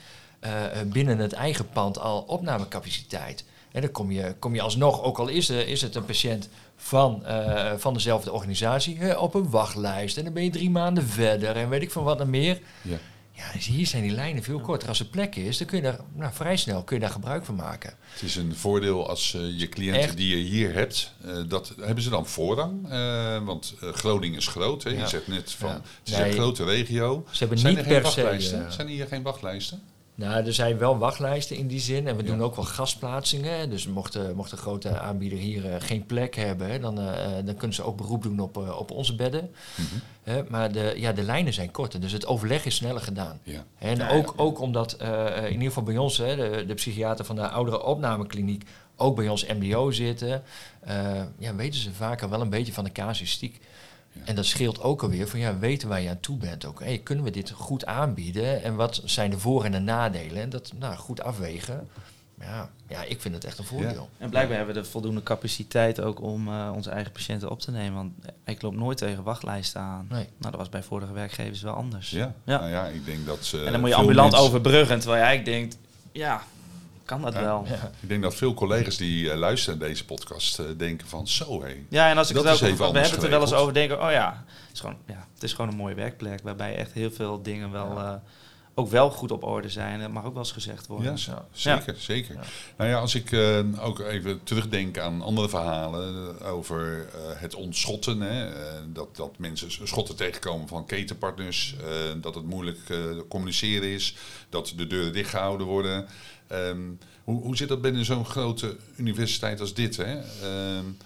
binnen het eigen pand al opnamecapaciteit. En dan kom je, kom je alsnog, ook al is, is het een patiënt van, uh, van dezelfde organisatie, op een wachtlijst. En dan ben je drie maanden verder en weet ik van wat dan meer. Ja. Ja, dus hier zijn die lijnen veel korter. Als er plek is, dan kun je daar nou, vrij snel kun je daar gebruik van maken. Het is een voordeel als uh, je cliënten die je hier hebt, uh, dat hebben ze dan voorrang. Uh, want Groningen is groot. Hè? Ja. Je zegt net van, ja. het is nee, een grote regio. Ze hebben zijn niet per se. Zijn hier geen wachtlijsten? Nou, er zijn wel wachtlijsten in die zin. En we doen ook wel gastplaatsingen. Dus mocht, mocht een grote aanbieder hier uh, geen plek hebben, dan, uh, dan kunnen ze ook beroep doen op, uh, op onze bedden. Mm -hmm. maar de, ja, de lijnen zijn korter, dus het overleg is sneller gedaan. Ja. En ja, ook, ook omdat in ieder geval bij ons, de, de psychiater van de oudere opnamekliniek, ook bij ons MBO zitten, ja, weten ze vaker wel een beetje van de casuïstiek. En dat scheelt ook alweer van ja, weten waar je aan toe bent ook. Hey, kunnen we dit goed aanbieden en wat zijn de voor- en de nadelen? En dat nou, goed afwegen. Ja, ja, ik vind het echt een voordeel. En blijkbaar hebben we de voldoende capaciteit ook om uh, onze eigen patiënten op te nemen. Want ik loop nooit tegen wachtlijsten aan. Nee. Nou, dat was bij vorige werkgevers wel anders. Ja, ja. Nou ja ik denk dat ze. En dan moet je ambulant mensen... overbruggen. Terwijl jij eigenlijk denkt, ja, kan dat wel. Ja. Ik denk dat veel collega's die uh, luisteren naar deze podcast uh, denken van zo hé. Ja, en als ik dat het ook, we hebben het er wel eens over denken, oh ja, het is gewoon, ja, het is gewoon een mooie werkplek waarbij echt heel veel dingen wel uh, ook wel goed op orde zijn. Dat mag ook wel eens gezegd worden. Ja, zeker, zeker. Nou ja, als ik ook even terugdenk aan andere verhalen over het ontschotten, hè, dat, dat mensen schotten tegenkomen van ketenpartners, dat het moeilijk communiceren is, dat de deuren dichtgehouden worden. Um, hoe, hoe zit dat binnen zo'n grote universiteit als dit? Hè? Um,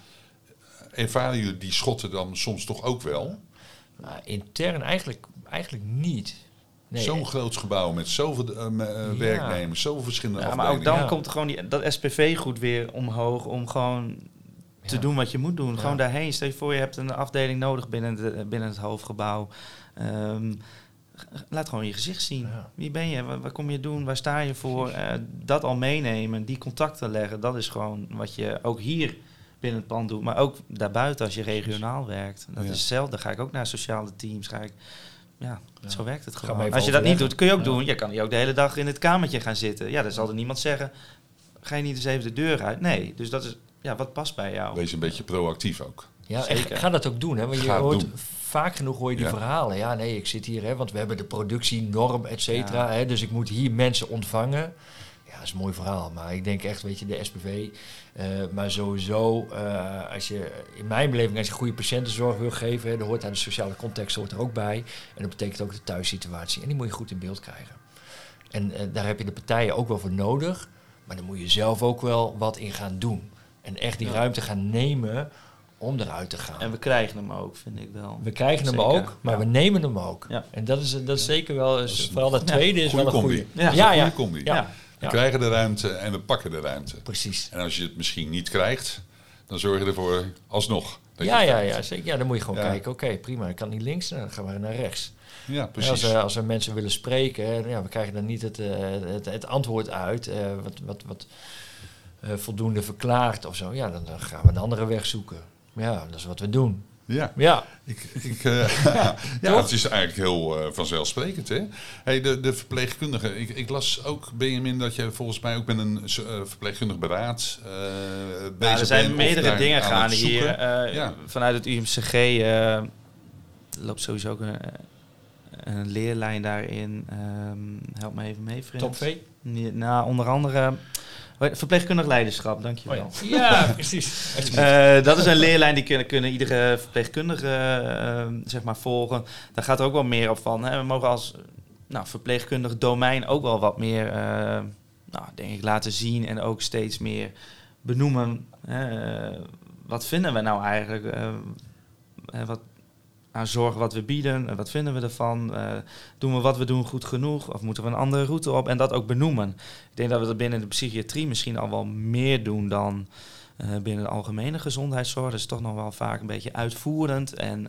ervaren jullie die schotten dan soms toch ook wel? Nou, intern eigenlijk, eigenlijk niet. Nee, Zo'n groot gebouw met zoveel uh, ja. werknemers, zoveel verschillende ja, Maar ook dan ja. komt gewoon die, dat SPV goed weer omhoog om gewoon te ja. doen wat je moet doen. Gewoon daarheen. Stel je voor, je hebt een afdeling nodig binnen, de, binnen het hoofdgebouw. Um, laat gewoon je gezicht zien. Ja. Wie ben je? Wat, wat, kom je doen? Waar sta je voor? Uh, dat al meenemen, die contacten leggen, dat is gewoon wat je ook hier binnen het pand doet. Maar ook daarbuiten als je regionaal werkt. Dat ja. is hetzelfde. ga ik ook naar sociale teams. Ga ik ja, zo werkt het gewoon. Als je dat niet doet, kun je ook doen. Je kan hier ook de hele dag in het kamertje gaan zitten. Ja, dan zal er niemand zeggen, ga je niet eens even de deur uit? Nee, dus dat is, ja, wat past bij jou? Wees een beetje proactief ook. Ja, Zeker. ga dat ook doen. Hè? Want je hoort vaak genoeg hoor je die verhalen. Ja, nee, ik zit hier, hè, want we hebben de productienorm, et cetera. Hè, dus ik moet hier mensen ontvangen. Ja, dat is een mooi verhaal. Maar ik denk echt, weet je, de SPV. Uh, maar sowieso, uh, als je, in mijn beleving, als je goede patiëntenzorg wil geven, hè, dan hoort aan de sociale context hoort er ook bij. En dat betekent ook de thuissituatie. En die moet je goed in beeld krijgen. En uh, daar heb je de partijen ook wel voor nodig. Maar dan moet je zelf ook wel wat in gaan doen. En echt die ruimte gaan nemen om eruit te gaan. En we krijgen hem ook, vind ik wel. We krijgen hem ook, maar we nemen hem ook. Ja. En dat is, dat is zeker wel, is, vooral dat tweede is wel een goede. Ja, ja, ja. combi. Ja. We krijgen de ruimte en we pakken de ruimte. Precies. En als je het misschien niet krijgt, dan zorg je ervoor alsnog. ja, ja, ja, zeker. Ja, dan moet je gewoon kijken. Oké, prima. Ik kan niet links, dan gaan we naar rechts. Ja, precies. Als, als er mensen willen spreken, ja, we krijgen dan niet het, uh, het, het, antwoord uit. Uh, wat, wat, wat uh, voldoende verklaart of zo. Ja, dan, dan gaan we een andere weg zoeken. Ja, dat is wat we doen. Ja, ja. Ik, ik, uh, ja, het is eigenlijk heel uh, vanzelfsprekend. Hè? Hey, de, de verpleegkundige, ik, ik las ook, Benjamin, dat je volgens mij ook met een uh, verpleegkundig beraad uh, bezig ja, Er zijn meerdere dingen gaande hier. Ja. Vanuit het UMCG loopt sowieso ook een, een leerlijn daarin. Um, help me even mee, vriend. Top V? Nou, onder andere Verpleegkundig leiderschap, dankjewel. Oh ja. ja, precies. Uh, dat is een leerlijn die kunnen, kunnen iedere verpleegkundige uh, zeg maar volgen. Daar gaat er ook wel meer op van. Hè. We mogen als nou, verpleegkundig domein ook wel wat meer, uh, nou, denk ik, laten zien en ook steeds meer benoemen. wat vinden we nou eigenlijk? wat, aan zorgen wat we bieden. Wat vinden we ervan? Uh, doen we wat we doen goed genoeg? Of moeten we een andere route op? En dat ook benoemen. Ik denk dat we dat binnen de psychiatrie misschien al wel meer doen dan uh, binnen de algemene gezondheidszorg. Dat is toch nog wel vaak een beetje uitvoerend. En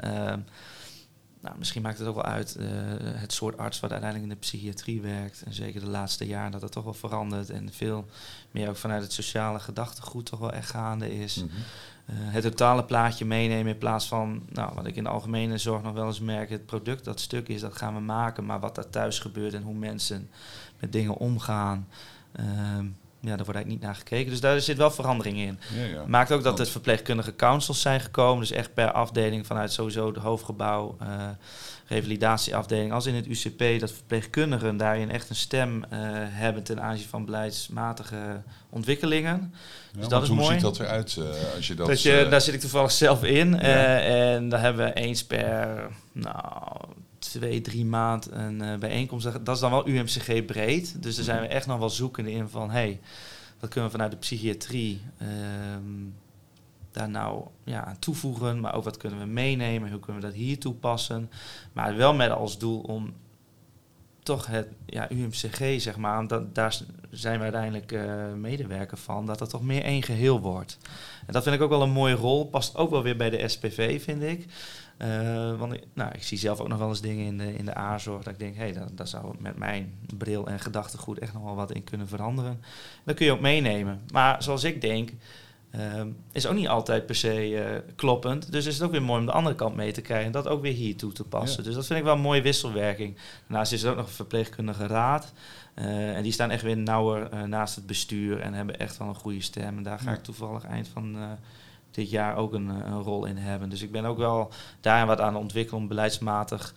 nou, misschien maakt het ook wel uit het soort arts wat uiteindelijk in de psychiatrie werkt. En zeker de laatste jaren dat het toch wel verandert. En veel meer ook vanuit het sociale gedachtegoed toch wel echt gaande is. Mm uh, het totale plaatje meenemen in plaats van, nou, wat ik in de algemene zorg nog wel eens merk, het product, dat stuk is, dat gaan we maken, maar wat daar thuis gebeurt en hoe mensen met dingen omgaan, uh, ja, daar wordt eigenlijk niet naar gekeken. Dus daar zit wel verandering in. Ja, ja. Maakt ook dat er verpleegkundige councils zijn gekomen, dus echt per afdeling vanuit sowieso het hoofdgebouw. Uh, revalidatieafdeling als in het UCP, dat verpleegkundigen daarin echt een stem uh, hebben ten aanzien van beleidsmatige ontwikkelingen. dus dat is hoe mooi. Ziet dat eruit uh, als je dat... dat je, daar zit ik toevallig zelf in. En daar hebben we eens per nou, twee, drie maand een bijeenkomst. Dat is dan wel UMCG breed. Dus daar zijn we echt nog wel zoekende in van... Hey, wat kunnen we vanuit de psychiatrie... Um, daar nou ja, aan toevoegen, maar ook wat kunnen we meenemen, hoe kunnen we dat hier toepassen. Maar wel met als doel om toch het ja, UMCG, zeg maar, daar zijn we uiteindelijk uh, medewerker van, dat dat toch meer één geheel wordt. En dat vind ik ook wel een mooie rol, past ook wel weer bij de SPV, vind ik. Uh, want ik, nou, ik zie zelf ook nog wel eens dingen in de, in de A-zorg dat ik denk, hé, hey, daar, zou met mijn bril en gedachtegoed echt nog wel wat in kunnen veranderen. Dat kun je ook meenemen. Maar zoals ik denk, Um, is ook niet altijd per se uh, kloppend. Dus is het ook weer mooi om de andere kant mee te krijgen en dat ook weer hier toe te passen. Dus dat vind ik wel een mooie wisselwerking. Daarnaast is er ook nog een verpleegkundige raad. Uh, en die staan echt weer nauwer uh, naast het bestuur en hebben echt wel een goede stem. En daar ga ik toevallig eind van dit jaar ook een, een, rol in hebben. Dus ik ben ook wel daar wat aan het ontwikkelen om beleidsmatig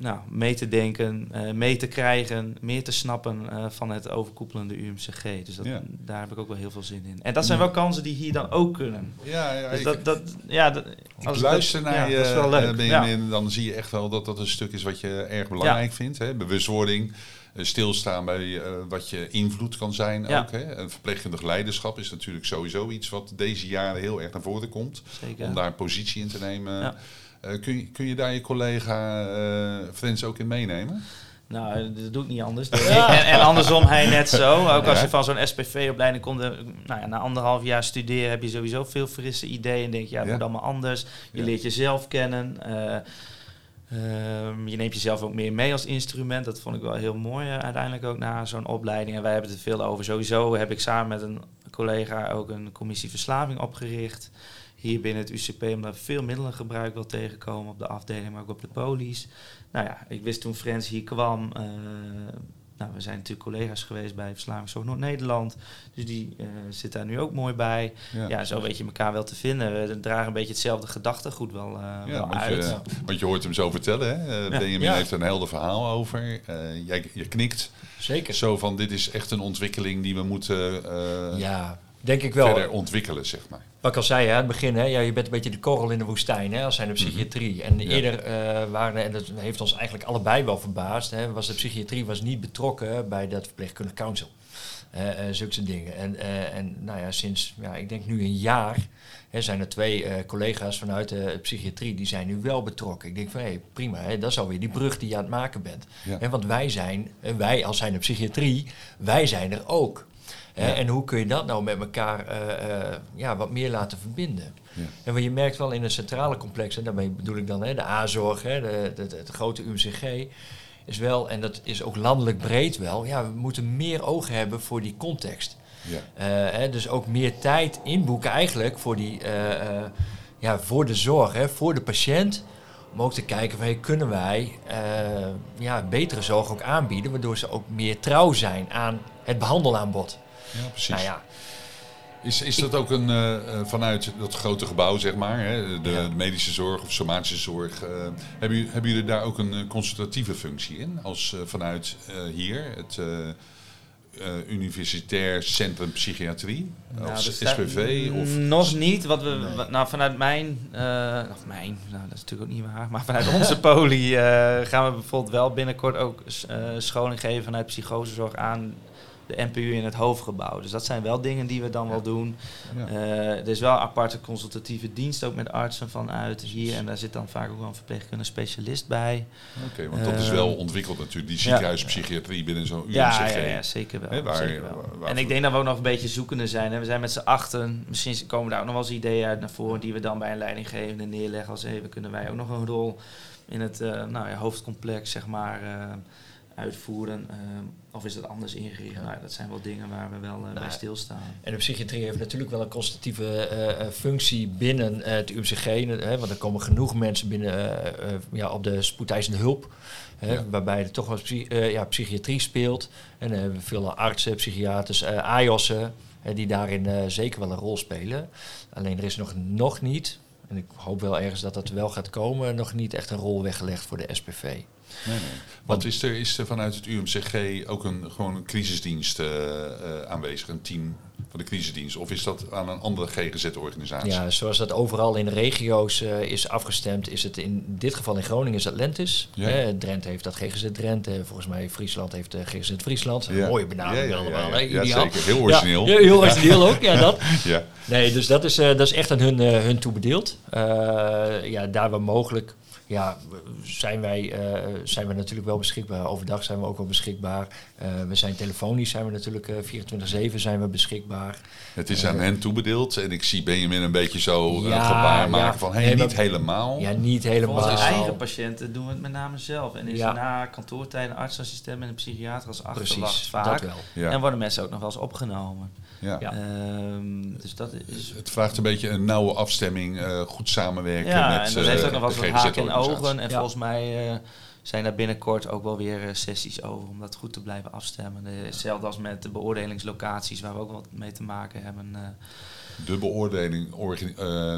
nou, mee te denken, uh, mee te krijgen, meer te snappen uh, van het overkoepelende UMCG. Dus dat, ja. daar heb ik ook wel heel veel zin in. En dat zijn wel kansen die hier dan ook kunnen. Ja, ja. Dus dat, dat, ja dat, als luister naar je, dat is wel leuk. Benjamin, dan zie je echt wel dat dat een stuk is wat je erg belangrijk vindt. Hè? Bewustwording, stilstaan bij uh, wat je invloed kan zijn ook. Hè? Een verpleegkundig leiderschap is natuurlijk sowieso iets wat deze jaren heel erg naar voren komt. Zeker. Om daar een positie in te nemen. Uh, kun, je, kun je daar je collega uh, Frans ook in meenemen? Nou, dat doe ik niet anders. En, en, andersom hij net zo. Ook als je van zo'n SPV-opleiding komt, nou ja, na anderhalf jaar studeren heb je sowieso veel frisse ideeën. En denk je, ja, het moet allemaal anders. Je leert jezelf kennen. Uh, um, je neemt jezelf ook meer mee als instrument. Dat vond ik wel heel mooi uiteindelijk ook na zo'n opleiding. En wij hebben het veel over. Sowieso heb ik samen met een collega ook een commissie verslaving opgericht hier binnen het UCP, omdat veel middelengebruik wel tegenkomen op de afdeling, maar ook op de polies. Nou ja, ik wist toen Frans hier kwam, nou, we zijn natuurlijk collega's geweest bij Verslavingszorg Noord-Nederland. Dus die uh, zit daar nu ook mooi bij. Ja. zo weet je elkaar wel te vinden. We dragen een beetje hetzelfde gedachtegoed wel, uh, ja, wel want uit. Je, want je hoort hem zo vertellen. Hè? Uh, Benjamin heeft een helder verhaal over. jij, je knikt. Zeker. Zo van, dit is echt een ontwikkeling die we moeten... ja, denk ik wel. Verder ontwikkelen, zeg maar. Wat ik al zei, hè, aan het begin, hè, ja, je bent een beetje de korrel in de woestijn hè, als zijn de mhm. psychiatrie. En eerder uh, waren, en dat heeft ons eigenlijk allebei wel verbaasd, hè, was de psychiatrie was niet betrokken bij dat verpleegkundig council. Uh, uh, zulke dingen. En, en nou ja, sinds, ja, ik denk nu een jaar, hè, zijn er twee collega's vanuit de psychiatrie, die zijn nu wel betrokken. Ik denk van, hé, hey, prima, hè, dat is alweer die brug die je aan het maken bent. Ja. want wij zijn, wij als zijn de psychiatrie, wij zijn er ook. En hoe kun je dat nou met elkaar uh, ja, wat meer laten verbinden? Ja. En wat je merkt wel in een centrale complex, en daarmee bedoel ik dan hè, de A-zorg, hè, de, grote UMCG, is wel, en dat is ook landelijk breed wel, ja, we moeten meer ogen hebben voor die context. Ja. Uh, hè, dus ook meer tijd inboeken eigenlijk voor, die, ja, voor de zorg, hè, voor de patiënt. Om ook te kijken van hey, kunnen wij ja, betere zorg ook aanbieden, waardoor ze ook meer trouw zijn aan het behandelaanbod. Ja, precies. Nou ja, is, is dat ook een, uh, vanuit dat grote gebouw, zeg maar, hè, de, de, medische zorg of somatische zorg, uh, hebben, jullie, hebben jullie daar ook een consultatieve functie in? Als vanuit hier, het Universitair Centrum Psychiatrie, nou, als SPV? Of nog niet. Wat we, nou, vanuit mijn, of mijn, nou, dat is natuurlijk ook niet waar, maar vanuit onze poli gaan we bijvoorbeeld wel binnenkort ook scholing geven vanuit psychosezorg aan de NPU in het hoofdgebouw. Dus dat zijn wel dingen die we dan wel doen. Eh, er is wel een aparte consultatieve dienst, ook met artsen vanuit hier. En daar zit dan vaak ook wel een verpleegkundige specialist bij. Oké, want dat is wel eh, ontwikkeld natuurlijk, die ziekenhuispsychiatrie binnen zo'n UMCG. Ja, ja, ja, zeker wel. waar, zeker wel. en ik denk dat we ook nog een beetje zoekende zijn. Hè. We zijn met z'n achten. Misschien komen daar ook nog wel eens ideeën uit naar voren... die we dan bij een leidinggevende neerleggen als... even kunnen wij ook nog een rol in het uh, nou, ja, hoofdcomplex, zeg maar uitvoeren? Uh, of is dat anders ingericht? Nou, dat zijn wel dingen waar we wel uh, bij stilstaan. En de psychiatrie heeft natuurlijk wel een consultatieve uh, functie binnen het UMCG. want er komen genoeg mensen binnen ja, op de spoedeisende hulp. Ja. Waarbij er toch wel ja, psychiatrie speelt. En uh, veel artsen, psychiaters, AIOS'en... die daarin zeker wel een rol spelen. Alleen er is nog, nog niet... en ik hoop wel ergens dat dat wel gaat komen... nog niet echt een rol weggelegd voor de SPV. Nee, nee. Want is er, is er vanuit het UMCG ook een, gewoon een crisisdienst uh, uh, aanwezig, een team van de crisisdienst? Of is dat aan een andere GGZ-organisatie? Ja, zoals dat overal in de regio's uh, is afgestemd, is het in dit geval in Groningen is Atlantis. Ja. Drenthe heeft dat GGZ Drenthe. Volgens mij Friesland heeft GGZ Friesland. Ja. Mooie benaming allemaal. Ja, zeker. Heel origineel. Ja, heel origineel ook, ja dat. ja. Nee, dus dat is, dat is echt aan hun, hun toebedeeld. ja, daar waar mogelijk ja, zijn wij, uh, zijn we natuurlijk wel beschikbaar. Overdag zijn we ook wel beschikbaar. Uh, we zijn telefonisch, zijn we natuurlijk uh, 24-7 zijn we beschikbaar. Het is aan hen toebedeeld en ik zie Benjamin een beetje zo ja, gebaar maken van hey, niet helemaal. Ja, niet helemaal. Voor onze eigen patiënten doen we het met name zelf. En is ja. na kantoortijden artsassistent met een psychiater als achterwacht vaak. Dat wel. En worden mensen ook nog wel eens opgenomen. Ja. Um, dus dat is... Het vraagt een beetje een nauwe afstemming, uh, goed samenwerken ja, met en dat heeft ook nog wel wat haken in ogen. En volgens mij uh, zijn er binnenkort ook wel weer uh, sessies over om dat goed te blijven afstemmen. Hetzelfde als met de beoordelingslocaties, waar we ook wat mee te maken hebben. de beoordeling,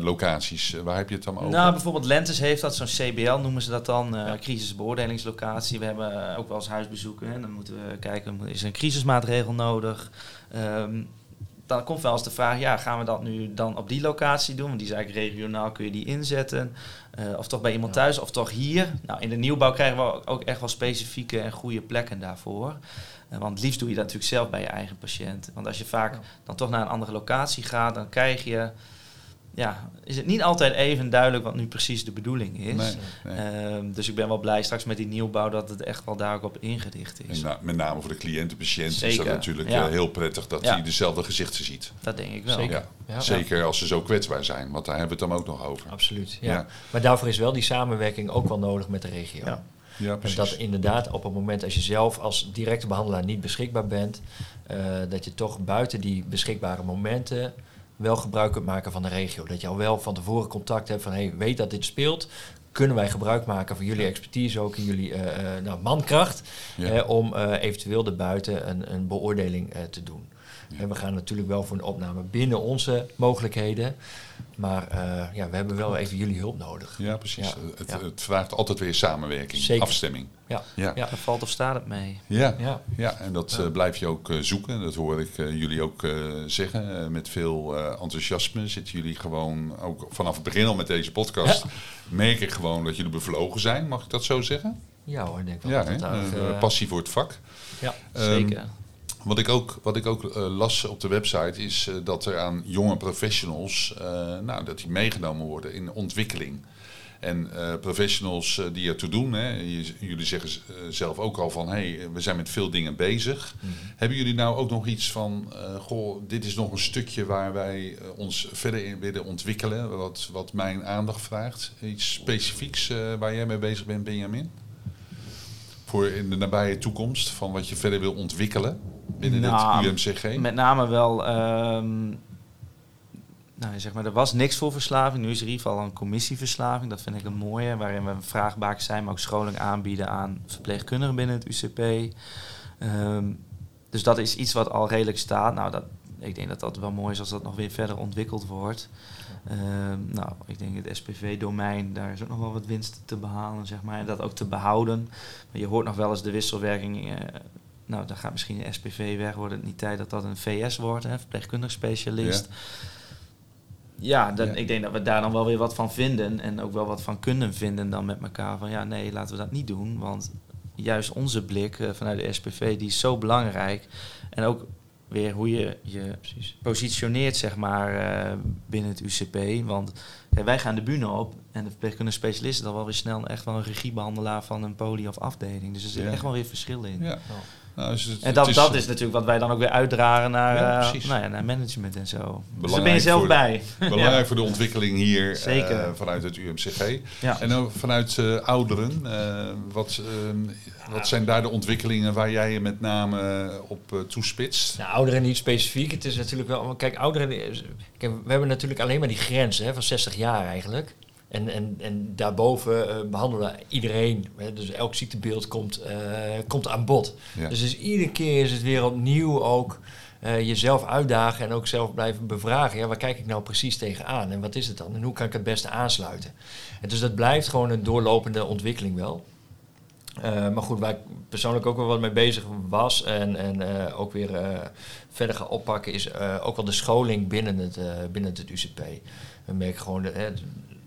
locaties, waar heb je het dan over? Nou, bijvoorbeeld Lentes heeft dat, zo'n CBL noemen ze dat dan, uh, crisisbeoordelingslocatie. We hebben ook wel eens huisbezoeken en dan moeten we kijken, is er een crisismaatregel nodig? Um, dan komt wel eens de vraag, ja, gaan we dat nu dan op die locatie doen? Want die is eigenlijk regionaal, kun je die inzetten. Uh, of toch bij iemand thuis, of toch hier. Nou, in de nieuwbouw krijgen we ook echt wel specifieke en goede plekken daarvoor. Uh, want liefst doe je dat natuurlijk zelf bij je eigen patiënt. Want als je vaak dan toch naar een andere locatie gaat, dan krijg je ja, is het niet altijd even duidelijk wat nu precies de bedoeling is. Ehm, dus ik ben wel blij straks met die nieuwbouw dat het echt wel daar ook op ingericht is. En met name voor de cliënten-patiënt is dat natuurlijk ja. heel prettig dat hij dezelfde gezichten ziet. Dat denk ik wel. Zeker, ja. Zeker als ze zo kwetsbaar zijn, want daar hebben we het dan ook nog over. Absoluut, ja. Maar daarvoor is wel die samenwerking ook wel nodig met de regio. Ja. Ja, en dat inderdaad op het moment als je zelf als directe behandelaar niet beschikbaar bent, uh, dat je toch buiten die beschikbare momenten wel gebruik kunt maken van de regio. Dat je al wel van tevoren contact hebt van hey, weet dat dit speelt. Kunnen wij gebruik maken van jullie expertise ook in jullie nou, mankracht om eventueel erbuiten een, een beoordeling te doen. En we gaan natuurlijk wel voor een opname binnen onze mogelijkheden. Maar uh, ja, we hebben wel even jullie hulp nodig. Ja, precies. het, het, vraagt altijd weer samenwerking, Zeker. afstemming. Ja. Ja. ja. valt of staat het mee. Ja, ja. ja en dat uh, blijf je ook uh, zoeken. Dat hoor ik jullie ook zeggen. met veel enthousiasme zitten jullie gewoon, ook vanaf het begin al met deze podcast, merk ik gewoon dat jullie bevlogen zijn. Mag ik dat zo zeggen? Ja hoor, denk ik wel. Ja, passie voor het vak. Ja, um, zeker. Wat ik ook, wat ik ook uh, las op de website is uh, dat er aan jonge professionals, uh, nou, dat die meegenomen worden in ontwikkeling. En professionals die ertoe doen, hè, jullie zeggen zelf ook al van, hé, hey, we zijn met veel dingen bezig. Mm -hmm. Hebben jullie nou ook nog iets van, goh, dit is nog een stukje waar wij ons verder in willen ontwikkelen, wat, wat mijn aandacht vraagt? Iets specifieks waar jij mee bezig bent, Benjamin? Voor in de nabije toekomst, van wat je verder wil ontwikkelen? Binnen nou, UMCG? Met name wel, um, nou, zeg maar, er was niks voor verslaving. Nu is er in ieder geval een commissieverslaving. Dat vind ik een mooie, waarin we een vraagbaak zijn, maar ook scholing aanbieden aan verpleegkundigen binnen het UCP. Um, ehm, dus dat is iets wat al redelijk staat. Nou, dat, ik denk dat dat wel mooi is als dat nog weer verder ontwikkeld wordt. Um, nou, ik denk het SPV-domein, daar is ook nog wel wat winst te behalen, zeg maar. En dat ook te behouden. Maar je hoort nog wel eens de wisselwerking uh, nou, dan gaat misschien een SPV weg. Wordt het niet tijd dat dat een VS wordt, hè, verpleegkundig specialist. Ja, dan, ik denk dat we daar dan wel weer wat van vinden. En ook wel wat van kunnen vinden dan met elkaar. Van ja, nee, laten we dat niet doen. Want juist onze blik uh, vanuit de SPV, die is zo belangrijk. En ook weer hoe je je positioneert, zeg maar, uh, binnen het UCP. Want kijk, wij gaan de bühne op en de verpleegkundige specialist is dan wel weer snel echt wel een regiebehandelaar van een poli of afdeling. Dus er zit echt wel weer verschil in. Ja. Nou, en dat, is, dat is natuurlijk wat wij dan ook weer uitdragen naar, ja, uh, nou ja, naar management en zo. Dus daar ben je zelf bij. Belangrijk voor de ontwikkeling hier uh, vanuit het UMCG. En ook vanuit uh, ouderen. wat, wat zijn daar de ontwikkelingen waar jij je met name op toespitst? Nou, ouderen niet specifiek. Het is natuurlijk wel... Kijk, ouderen... Kijk, we hebben natuurlijk alleen maar die grens hè, van 60 jaar eigenlijk. En, en, en daarboven uh, behandelen iedereen. Hè, dus elk ziektebeeld komt, uh, komt aan bod. Dus, dus iedere keer is het weer opnieuw ook uh, jezelf uitdagen en ook zelf blijven bevragen. Ja, waar kijk ik nou precies tegenaan en wat is het dan? En hoe kan ik het beste aansluiten? En dus dat blijft gewoon een doorlopende ontwikkeling wel. maar goed, waar ik persoonlijk ook wel wat mee bezig was en, en ook weer verder ga oppakken, is ook wel de scholing binnen het, binnen het UCP. We merken gewoon dat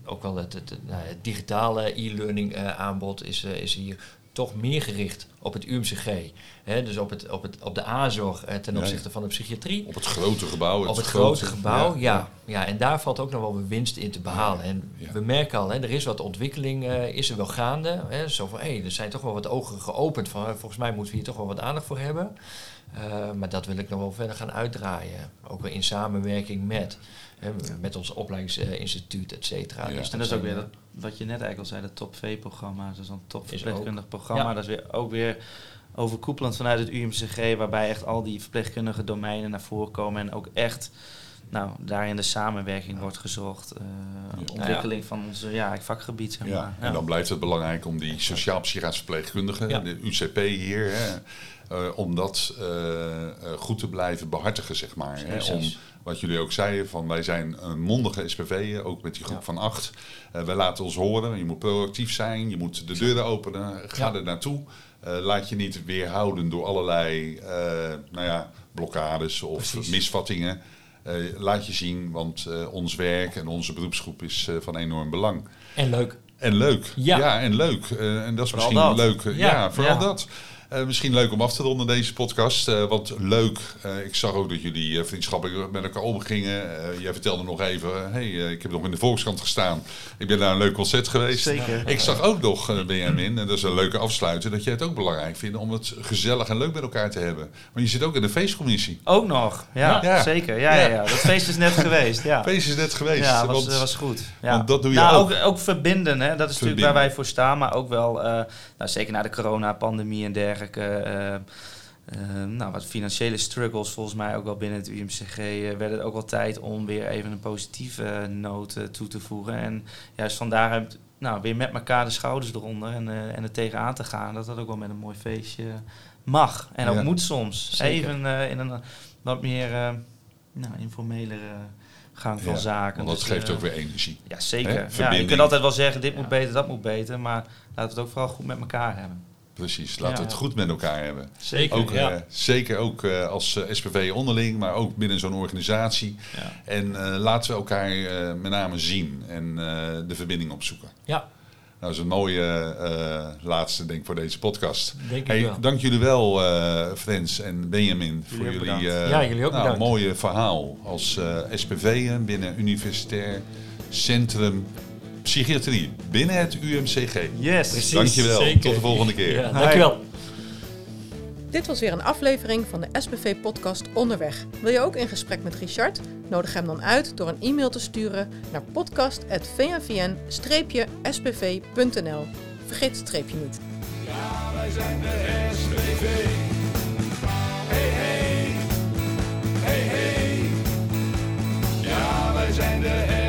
ook wel het, het, nou, het digitale e-learning uh, aanbod is, uh, is hier toch meer gericht op het UMCG. Hè, dus op, het, op, het, op de aanzorg uh, ten opzichte van de psychiatrie. Op het grote gebouw. op het grote, gebouw, ja, ja, ja. En daar valt ook nog wel winst in te behalen. En we merken al, hè, er is wat ontwikkeling, is er wel gaande. Hè, zo van, hé, hey, er zijn toch wel wat ogen geopend. Van, volgens mij moeten we hier toch wel wat aandacht voor hebben. maar dat wil ik nog wel verder gaan uitdraaien. Ook wel in samenwerking met met ons opleidingsinstituut, et cetera. Dus en dat is ook weer dat, wat je net eigenlijk al zei, dat top V-programma, dus een top verpleegkundig programma. Dat is weer ook weer overkoepelend vanuit het UMCG, waarbij echt al die verpleegkundige domeinen naar voren komen en ook echt nou, daarin de samenwerking wordt gezocht. Uh, ontwikkeling van ons ja, vakgebied. Zeg maar. En dan blijft het belangrijk om die sociaal-psychiatrische verpleegkundigen, de UCP hier, hè, uh, om dat uh, goed te blijven behartigen, zeg maar. Hè, om wat jullie ook zeiden, van wij zijn een mondige SPV, ook met die groep van acht. Wij laten ons horen, je moet proactief zijn, je moet de deuren openen, ga er naartoe. Laat je niet weerhouden door allerlei nou ja, blokkades of Precies. misvattingen. Laat je zien, want ons werk en onze beroepsgroep is van enorm belang. En leuk. En leuk. Ja, ja en leuk. en dat is vooral misschien leuk. Ja, ja vooral dat. Uh, misschien leuk om af te ronden deze podcast. Uh, want leuk, uh, ik zag ook dat jullie vriendschappelijk met elkaar omgingen. jij vertelde nog even, hey, ik heb nog in de Volkskrant gestaan. Ik ben naar een leuk concert geweest. Zeker. Ik zag ook nog, Benjamin, en dat is een leuke afsluiter, dat jij het ook belangrijk vindt om het gezellig en leuk met elkaar te hebben. Maar je zit ook in de feestcommissie. Ook nog, ja, ja. zeker. Ja, ja. Ja, Dat feest is net geweest. Ja. feest is net geweest. Ja, was, want, was goed. Ja. Want dat doe je nou, ook. ook. ook. verbinden, hè. dat is natuurlijk waar wij voor staan. Maar ook wel, nou, zeker na de corona-pandemie en dergelijke. Uh, nou, wat financiële struggles volgens mij ook wel binnen het UMCG uh, werd het ook wel tijd om weer even een positieve noot toe te voegen. En juist vandaar nou, weer met elkaar de schouders eronder en, en er tegenaan te gaan, dat dat ook wel met een mooi feestje mag. En ook moet soms. Even in een wat meer nou, informelere gang van zaken. Want dat dus, geeft ook weer energie. Ja, zeker. Ja, je kunt altijd wel zeggen, dit moet beter, dat moet beter. Maar laten we het ook vooral goed met elkaar hebben. Precies, laten we het goed met elkaar hebben. Zeker, ook, uh, zeker ook uh, als uh, SPV onderling, maar ook binnen zo'n organisatie. Ja. En laten we elkaar met name zien en de verbinding opzoeken. Ja, nou, dat is een mooie laatste, denk ik, voor deze podcast. Denk hey, wel. Dank jullie wel, Frans en Benjamin, voor jullie, ja, jullie ook nou, mooie verhaal als SPV binnen Universitair Centrum psychiatrie binnen het UMCG. Yes, precies. Dankjewel. Tot de volgende keer. Ja, dankjewel. Dit was weer een aflevering van de SBV-podcast Onderweg. Wil je ook in gesprek met Richard? Nodig hem dan uit door een e-mail te sturen naar podcast.vnvn-sbv.nl. Vergeet het streepje niet. Ja, wij zijn de SBV. Hey, hey. Hey, hey. Ja, wij zijn de SBV.